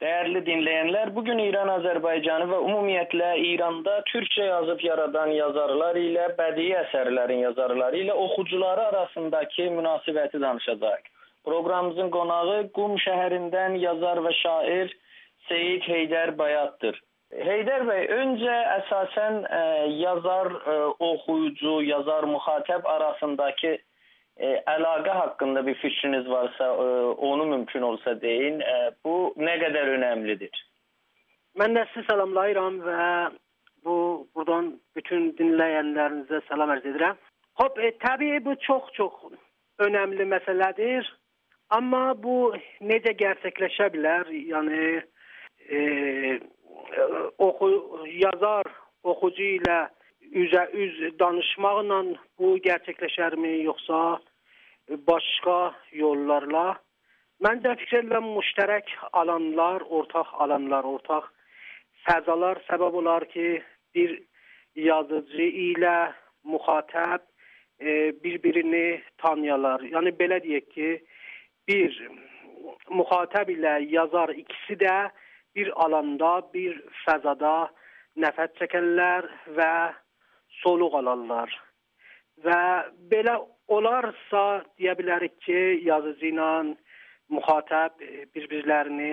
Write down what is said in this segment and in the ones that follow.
Dəyərli dinləyənlər, bu gün İran Azərbaycanı və ümumiyyətlə İranda türkcə yazıb yaradan yazarlar ilə bədii əsərlərin yazarları ilə oxucuları arasındakı münasibəti danışacağıq. Proqramımızın qonağı Qum şəhərindən yazar və şair Seyid Heydər Bayatdır. Heydər bəy, öncə əsasən ə, yazar, ə, oxuyucu, yazar, müxatəb arasındakı e, əlaqə haqqında bir fikriniz varsa, e, onu mümkün olsa deyin. E, bu nə qədər önəmlidir? Mən də sizi salamlayıram və bu buradan bütün dinləyənlərinizə salam arz edirəm. Hop, e, təbii bu çox-çox önəmli məsələdir. Amma bu necə gerçəkləşə bilər? Yəni e, oxu yazar oxucu ilə üzə üz danışmaqla bu gerçəkləşərmi yoxsa başqa yollarla məncə fikirlə müştərək alanlar, ortaq alanlar, ortaq fəzalar səbəb olar ki, bir yazıcı ilə müxatəb e, bir-birini tanıyalar. Yəni belə deyək ki, bir müxatəb ilə yazar ikisi də bir alanda, bir fəzada nəfəs çəkərlər və soluq alarlar. Və belə olarsa deyə bilərik ki, yazıcı ilə müxatəb bir-birlərini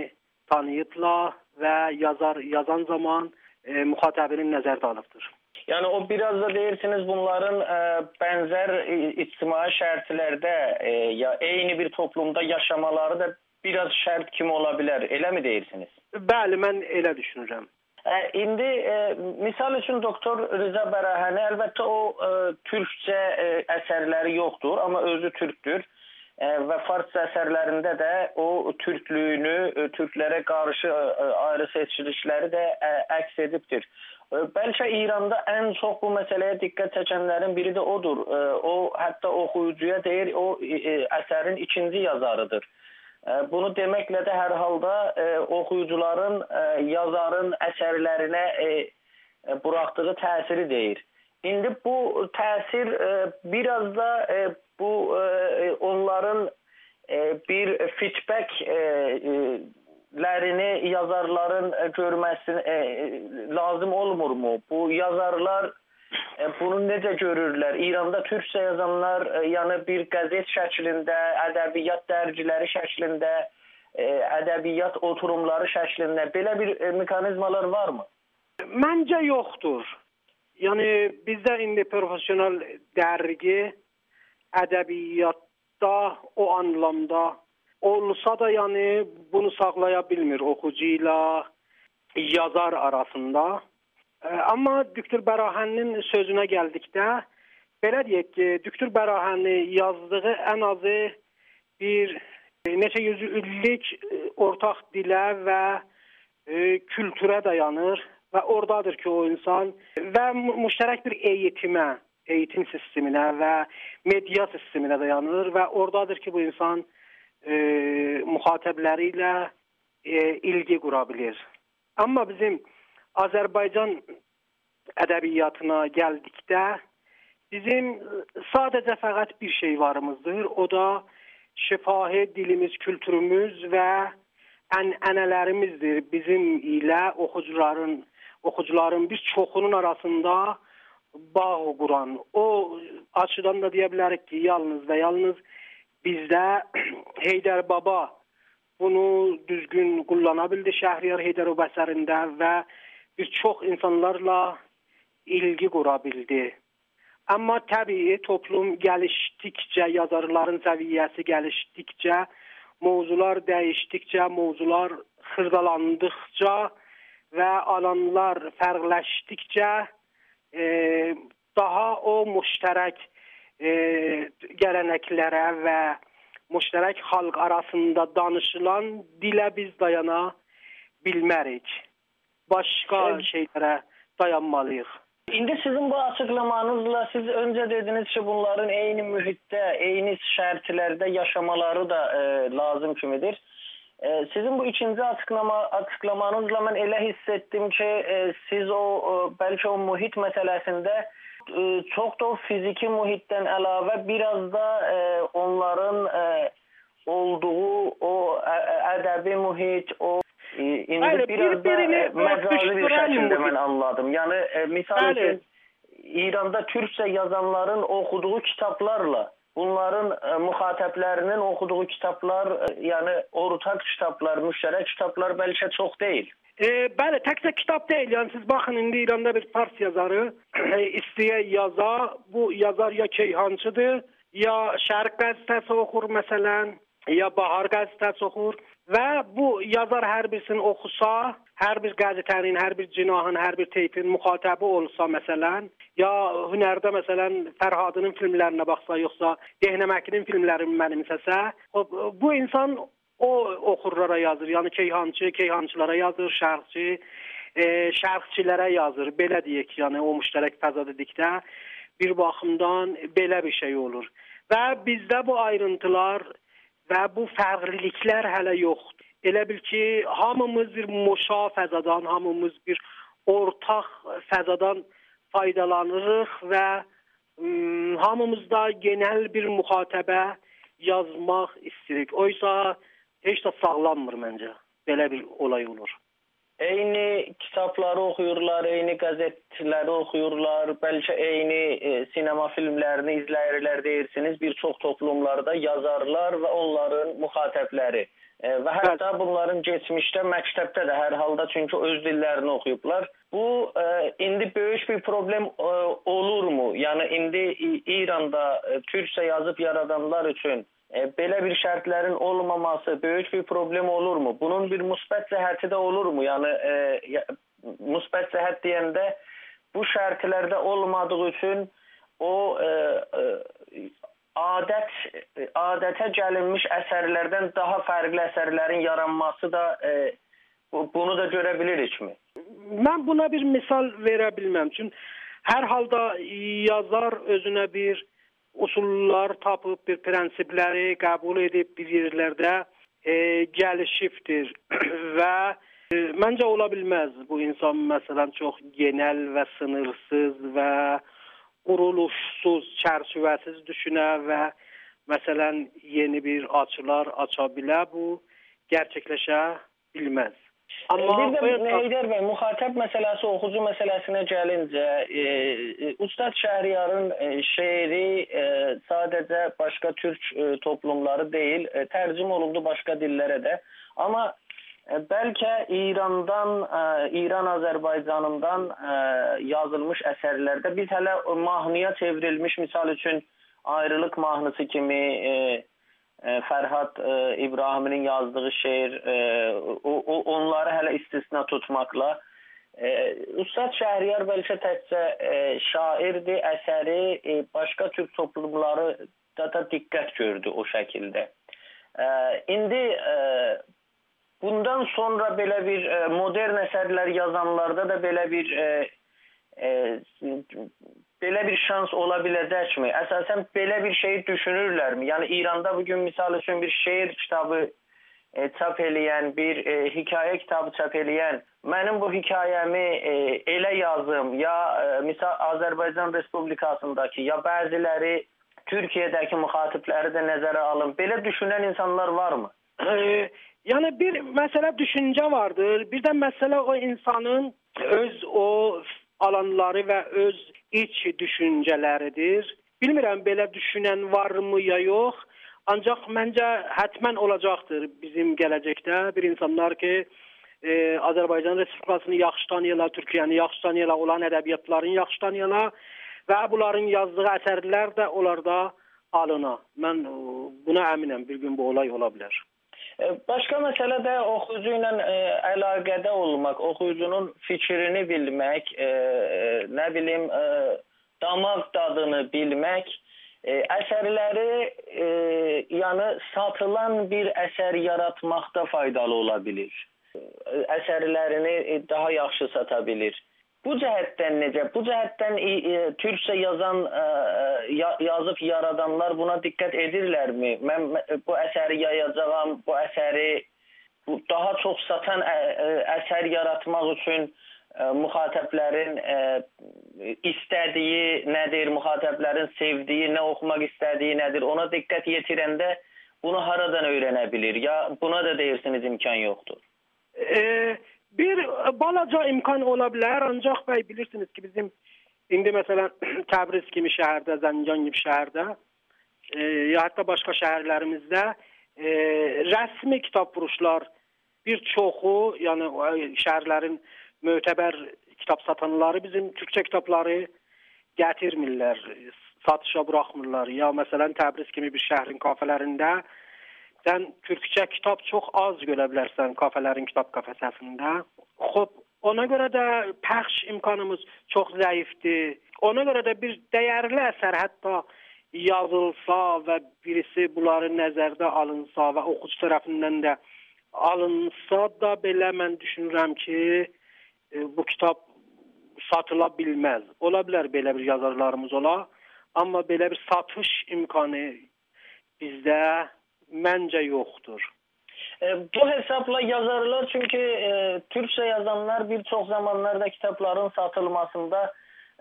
tanıyıblar və yazar yazan zaman e, müxatəbinin nəzərdə alıbdır. Yəni o biraz da deyirsiniz bunların ə, bənzər ictimai şərtlərdə ə, ya eyni bir toplumda yaşamaları da biraz şərt kimi ola bilər. Eləmi deyirsiniz? Bəli, mən elə düşünürəm. İndi e, misal üçün doktor Rıza Bərahəni əlbəttə o e, türkcə e, əsərləri yoxdur, amma özü türkdür e, və farsça əsərlərində də o türklüyünü, e, türklərə qarşı e, ayrı seçilişləri də ə, əks edibdir. E, bəlkə İranda ən çox bu məsələyə diqqət çəkənlərin biri də odur. E, o hətta oxuyucuya deyir, o e, əsərin ikinci yazarıdır. Bunu deməklə də hər halda e, oxuyucuların e, yazarın əsərlərinə e, buraxdığı təsiri deyir. İndi bu təsir biraz da bu onların bir feedback lərini yazarların görməsi lazım olmurmu? Bu yazarlar bunu necə görürlər? İranda türkcə yazanlar, e, yəni bir qəzet şəklində, ədəbiyyat dərgiləri şəklində, e, ədəbiyyat oturumları şəklində belə bir mexanizmalar varmı? Məncə yoxdur. Yəni bizdə indi professional dərgi ədəbiyyatda o anlamda olsa da yəni bunu saxlaya bilmir oxucu ilə yazar arasında. Amma Düktur Bərahənin sözünə gəldikdə belə deyək ki, Düktur Bərahəni yazdığı ən azı bir neçə yüz illik ortaq dilə və e, kültürə dayanır və ordadır ki, o insan və müştərək bir eğitimə, eğitim sisteminə və media sisteminə dayanır və ordadır ki, bu insan e, müxatəbləri ilə e, ilgi qura bilir. Amma bizim Azərbaycan ədəbiyyatına gəldikdə bizim sadəcə fəqət bir şey varımızdır. O da şifahi dilimiz, kültürümüz və ənənələrimizdir. Bizim ilə oxucuların oxucuların bir çoxunun arasında bağ quran. O açıdan da deyə bilərik ki, yalnız və yalnız bizdə Heydər Baba bunu düzgün qullana bildi Şəhriyar Heydərov əsərində və bir çox insanlarla ilgi qura bildi. Amma təbii toplum gəlişdikcə, yazarların səviyyəsi gəlişdikcə, mövzular dəyişdikcə, mövzular xırdalandıqca və alanlar fərqləşdikcə e, daha o müştərək e, gələnəklərə və müştərək xalq arasında danışılan dilə biz dayana bilmərik başqa evet. şeylərə dayanmalıyıq. İndi sizin bu açıqlamanızla siz öncə dediniz ki, bunların eyni mühitdə, eyni şərtlərdə yaşamaları da e, lazım kimidir. E, sizin bu ikinci açıqlama açıqlamanızla mən elə hiss etdim ki, e, siz o e, bəlkə o mühit məsələsində e, çox da o fiziki mühitdən əlavə biraz da e, onların e, olduğu o ədəbi mühit, o İndi Bəli, biraz bir-birini məcazi bir şəkildə mən anladım. Yəni e, misal üçün İranda türkçə yazanların oxuduğu kitablarla bunların e, müxatəblərinin oxuduğu kitablar, e, yəni ortaq kitablar, müştərək kitablar bəlkə çox deyil. E, bəli, təkcə kitab deyil. Yəni siz baxın indi İranda bir fars yazarı e, istəyə yaza, bu yazar ya Keyhançıdır, ya Şərq qəzetəsi oxur məsələn, ya Bahar qəzetəsi oxur və bu yazar hər birisini oxusa, hər bir qəzetənin, hər bir cinahın, hər bir teypin müxatəbi olsa məsələn, ya hünərdə məsələn Fərhadının filmlərinə baxsa, yoxsa Dehnəməkinin filmlərini mənimsəsə, bu insan o oxurlara yazır. Yəni Keyhançı Keyhançılara yazır, şərqçi e, şərqçilərə yazır. Belə deyək, yəni o müştərək fəza dedikdə bir baxımdan belə bir şey olur. Və bizdə bu ayrıntılar və bu fərqliliklər hələ yoxdur. Elə bil ki, hamımız bir moşa fəzadan, hamımız bir ortaq fəzadan faydalanırıq və ım, hamımızda genel bir müxatəbə yazmaq istəyirik. Oysa heç də sağlanmır məncə. Belə bir olay olur. Eyni kitabları oxuyurlar, eyni qəzetləri oxuyurlar, bəlkə eyni e, sinema filmlərini izləyirlər deyirsiniz. Bir çox toplumlarda yazarlar və onların müxatəbləri e, və hətta bunların keçmişdə məktəbdə də hər halda çünki öz dillərini oxuyublar. Bu e, indi böyük bir problem e, olurmu? Yəni indi İranda e, türkçə yazıb yaradanlar üçün e, belə bir şərtlərin olmaması böyük bir problem olurmu? Bunun bir müsbət cəhəti də olurmu? Yəni e, müsbət cəhət deyəndə bu şərtlərdə olmadığı üçün o e, e, adət adətə gəlinmiş əsərlərdən daha fərqli əsərlərin yaranması da e, bunu da görə bilirikmi? Mən buna bir misal verə bilməm. Çünki hər halda yazar özünə bir usullar tapıb, bir prinsipləri qəbul edib bir yerlərdə e, gəlişibdir və e, məncə ola bilməz bu insan məsələn çox genel və sınırsız və quruluşsuz, çərçivəsiz düşünə və məsələn yeni bir açılar aça bilə bu gerçəkləşə bilməz. Amma bir də Heydər bəy müxatəb məsələsi, oxucu məsələsinə gəlincə, e, e, Ustad Şəhriyarın e, şeiri e, sadəcə başqa türk e, toplumları deyil, e, tərcüm olundu başqa dillərə də. Amma e, bəlkə İrandan, e, İran Azərbaycanından e, yazılmış əsərlərdə biz hələ mahnıya çevrilmiş, misal üçün ayrılıq mahnısı kimi e, Fərhad İbrahiminin yazdığı şeir onları hələ istisna tutmaqla Ustad Şəhriyar bəlkə təkcə şairdir, əsəri başqa türk toplumları da, da diqqət gördü o şəkildə. İndi bundan sonra belə bir modern əsərlər yazanlarda da belə bir belə bir şans ola biləcəkmi? Əsasən belə bir şeyi düşünürlərmi? Yəni İranda bu gün misal üçün bir şeir kitabı e, çap eləyən, bir e, hekayə kitabı çap eləyən, mənim bu hekayəmi e, elə yazım, ya e, misal Azərbaycan Respublikasındakı, ya bəziləri Türkiyədəki müxatibləri də nəzərə alın. Belə düşünən insanlar varmı? E, yəni bir məsələ düşüncə vardır. Bir də məsələ o insanın öz o alanları və öz iç düşüncələridir. Bilmirəm belə düşünən varmı ya yox. Ancaq məncə hətmən olacaqdır bizim gələcəkdə bir insanlar ki, e, Azərbaycan Respublikasını yaxşı tanıyırlar, Türkiyəni yaxşı tanıyırlar, olan ədəbiyyatların yaxşı tanıyırlar və bunların yazdığı əsərlər də onlarda alına. Mən e, buna əminəm, bir gün bu olay ola bilər. Başqa məsələ də oxucu ilə e, əlaqədə olmaq, oxucunun fikrini bilmək, e, nə bilim, e, damaq dadını bilmək, əsərləri yəni satılan bir əsər yaratmaqda faydalı ola bilir. Əsərlərini daha yaxşı sata bilir. Bu cəhətdən necə? Bu cəhətdən e, e, türkçə yazan e, e yazıb yaradanlar buna diqqət edirlərmi? Mən bu əsəri yayacağam, bu əsəri bu daha çox satan ə, ə, əsər yaratmaq üçün ə, müxatəblərin ə, istədiyi nədir, müxatəblərin sevdiyi, nə oxumaq istədiyi nədir? Ona diqqət yetirəndə bunu haradan öyrənə bilir? Ya buna da deyirsiniz imkan yoxdur? E, bir balaca imkan ola bilər, ancaq bəy bilirsiniz ki, bizim indi məsələn Təbriz kimi şəhərdə, Zəncan kimi şəhərdə, e, ya hətta başqa şəhərlərimizdə e, rəsmi kitab vuruşlar bir çoxu, yəni şəhərlərin mötəbər kitab satanları bizim türkçə kitabları gətirmirlər, satışa buraxmırlar. Ya məsələn Təbriz kimi bir şəhərin kafelərində sən türkçə kitab çox az görə bilərsən kafelərin kitab kafesəsində. Xoş, ona görə də pəxş imkanımız çox zəifdir. Ona görə də bir dəyərli əsər hətta yazılsa və birisi bunları nəzərdə alınsa və oxucu tərəfindən də alınsa da belə mən düşünürəm ki, e, bu kitab satıla bilməz. Ola bilər belə bir yazarlarımız ola, amma belə bir satış imkanı bizdə məncə yoxdur. E, bu hesabla yazarlar çünkü e, Türkçe yazanlar birçok zamanlarda kitapların satılmasında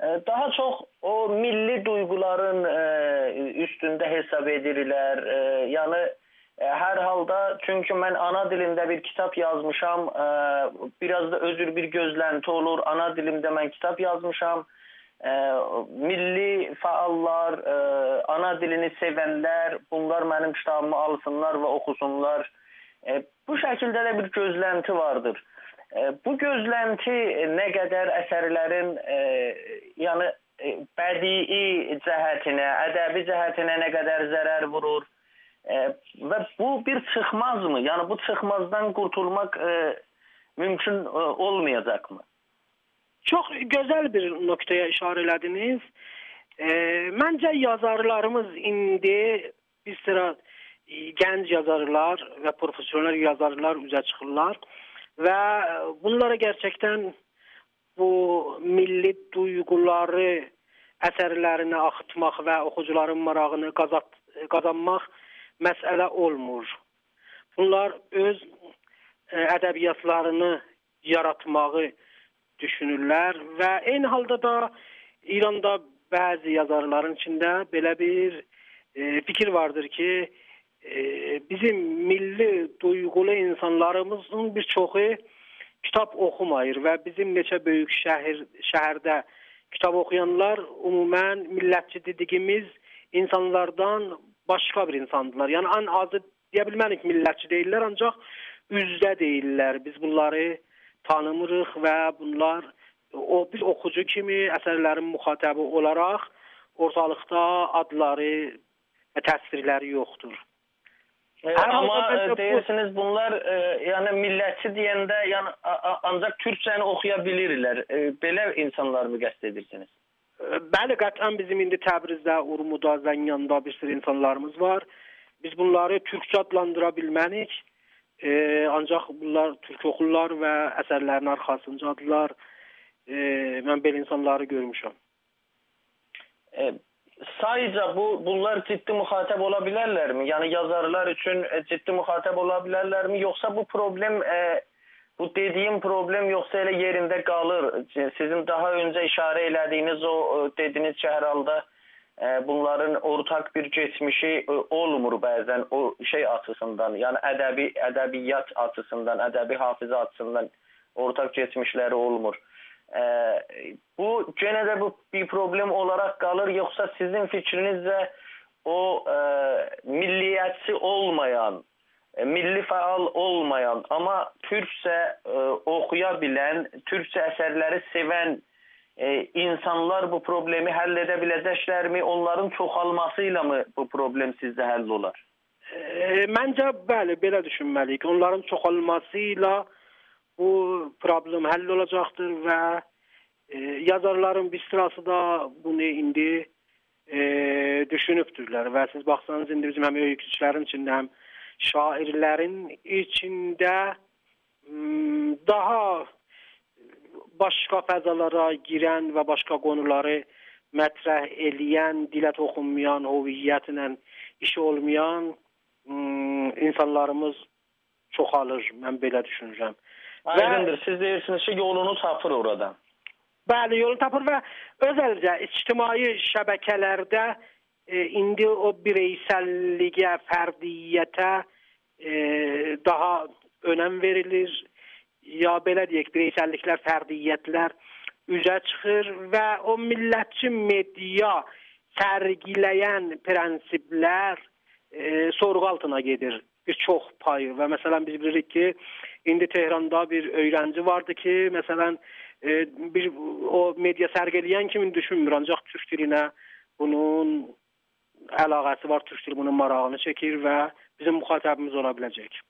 e, daha çok o milli duyguların e, üstünde hesap edirlər. E, yani e, hər halda çünki mən ana dilimdə bir kitab yazmışam, e, biraz da özür bir gözlənti olur. Ana dilimdə mən kitab yazmışam e, milli fəallar, e, ana dilini sevənlər, bunlar mənim kitabımı alsınlar və oxusunlar. E, bu şəkildə də bir gözlənti vardır. E, bu gözlənti nə qədər əsərlərin e, yəni bədii cəhətinə, ədəbi cəhətinə nə qədər zərər vurur e, və bu bir çıxmazmı? Yəni bu çıxmazdan qurtulmaq e, mümkün e, olmayacaqmı? Çox gözəl bir nöqtəyə işarə elədiniz. E, məncə yazarlarımız indi bir sıra e, gənc yazarlar və professional yazarlar üzə çıxırlar və bunlara gerçəkdən bu milli duyğuları əsərlərinə axıtmaq və oxucuların marağını qazat, qazanmaq məsələ olmur. Bunlar öz ə, ədəbiyyatlarını yaratmağı düşünürlər və eyni halda da İranda bəzi yazarların içində belə bir e, fikir vardır ki, e, bizim milli duyğulu insanlarımızın bir çoxu kitab oxumayır və bizim neçə böyük şəhər şəhərdə kitab oxuyanlar ümumən millətçi dediyimiz insanlardan başqa bir insandılar. Yəni ən azı deyə bilmərik millətçi deyirlər, ancaq üzdə deyirlər. Biz bunları tanımırıq və bunlar o biz oxucu kimi əsərlərin müxatəbi olaraq ortalıqda adları və təsvirləri yoxdur. E, amma e, deyirsiniz bunlar e, yəni millətçi deyəndə yəni ancaq türkçəni oxuya bilirlər. E, belə insanları qəsd edirsiniz? E, bəli, qətlən bizim indi Təbrizdə, Urmuda, Zənganda bir sürü insanlarımız var. Biz bunları türkçə adlandıra bilmənik. E, ancaq bunlar türk oxurlar və əsərlərin arxasıncadılar. E, mən belə insanları görmüşəm. E, sayca bu bunlar ciddi müxatəb ola bilərlərmi? Yəni yazarlar üçün e, ciddi müxatəb ola bilərlərmi? Yoxsa bu problem e, bu dediyim problem yoxsa elə yerində qalır? Sizin daha öncə işarə elədiyiniz o dediyiniz ki, hər halda e, bunların ortak bir geçmişi e, olmur bəzən o şey açısından, yəni ədəbi ədəbiyyat açısından, ədəbi hafizə açısından ortak geçmişləri olmur. E, bu yenə də bu bir problem olaraq qalır, yoxsa sizin fikrinizcə o e, milliyyətçi olmayan, milli fəal olmayan, amma türkcə e, oxuya bilən, türkcə əsərləri sevən e, insanlar bu problemi həll edə biləcəklərmi? Onların çoxalmasıyla mı bu problem sizdə həll olar? E, məncə bəli, belə düşünməliyik. Onların çoxalması ilə bu problem həll olacaqdır və e, yazarların bir sırası da bunu indi e, düşünübdürlər və siz baxsanız indi bizim həm öyküçülərin içində həm şairlərin içində daha başqa fəzalara girən və başqa qonuları mətrəh eləyən, dilə toxunmayan, hüviyyətlə işi olmayan insanlarımız çoxalır. Mən belə düşünürəm. Aydındır. Siz deyirsiniz ki, yolunu tapır orada. Bəli, yolunu tapır və özəlcə ictimai şəbəkələrdə e, indi o bireysəlliyə, fərdiyyətə e, daha önəm verilir ya belə deyək, bireysəlliklər, fərdiyyətlər üzə çıxır və o millətçi media sərgiləyən prinsiplər e, sorğu altına gedir bir çox payı və məsələn biz bilirik ki, indi Tehranda bir öyrənci vardı ki, məsələn e, bir o media sərgiləyən kimi düşünmür, ancaq türk dilinə bunun əlaqəsi var, türk dili bunun marağını çəkir və bizim müxatabımız ola biləcək.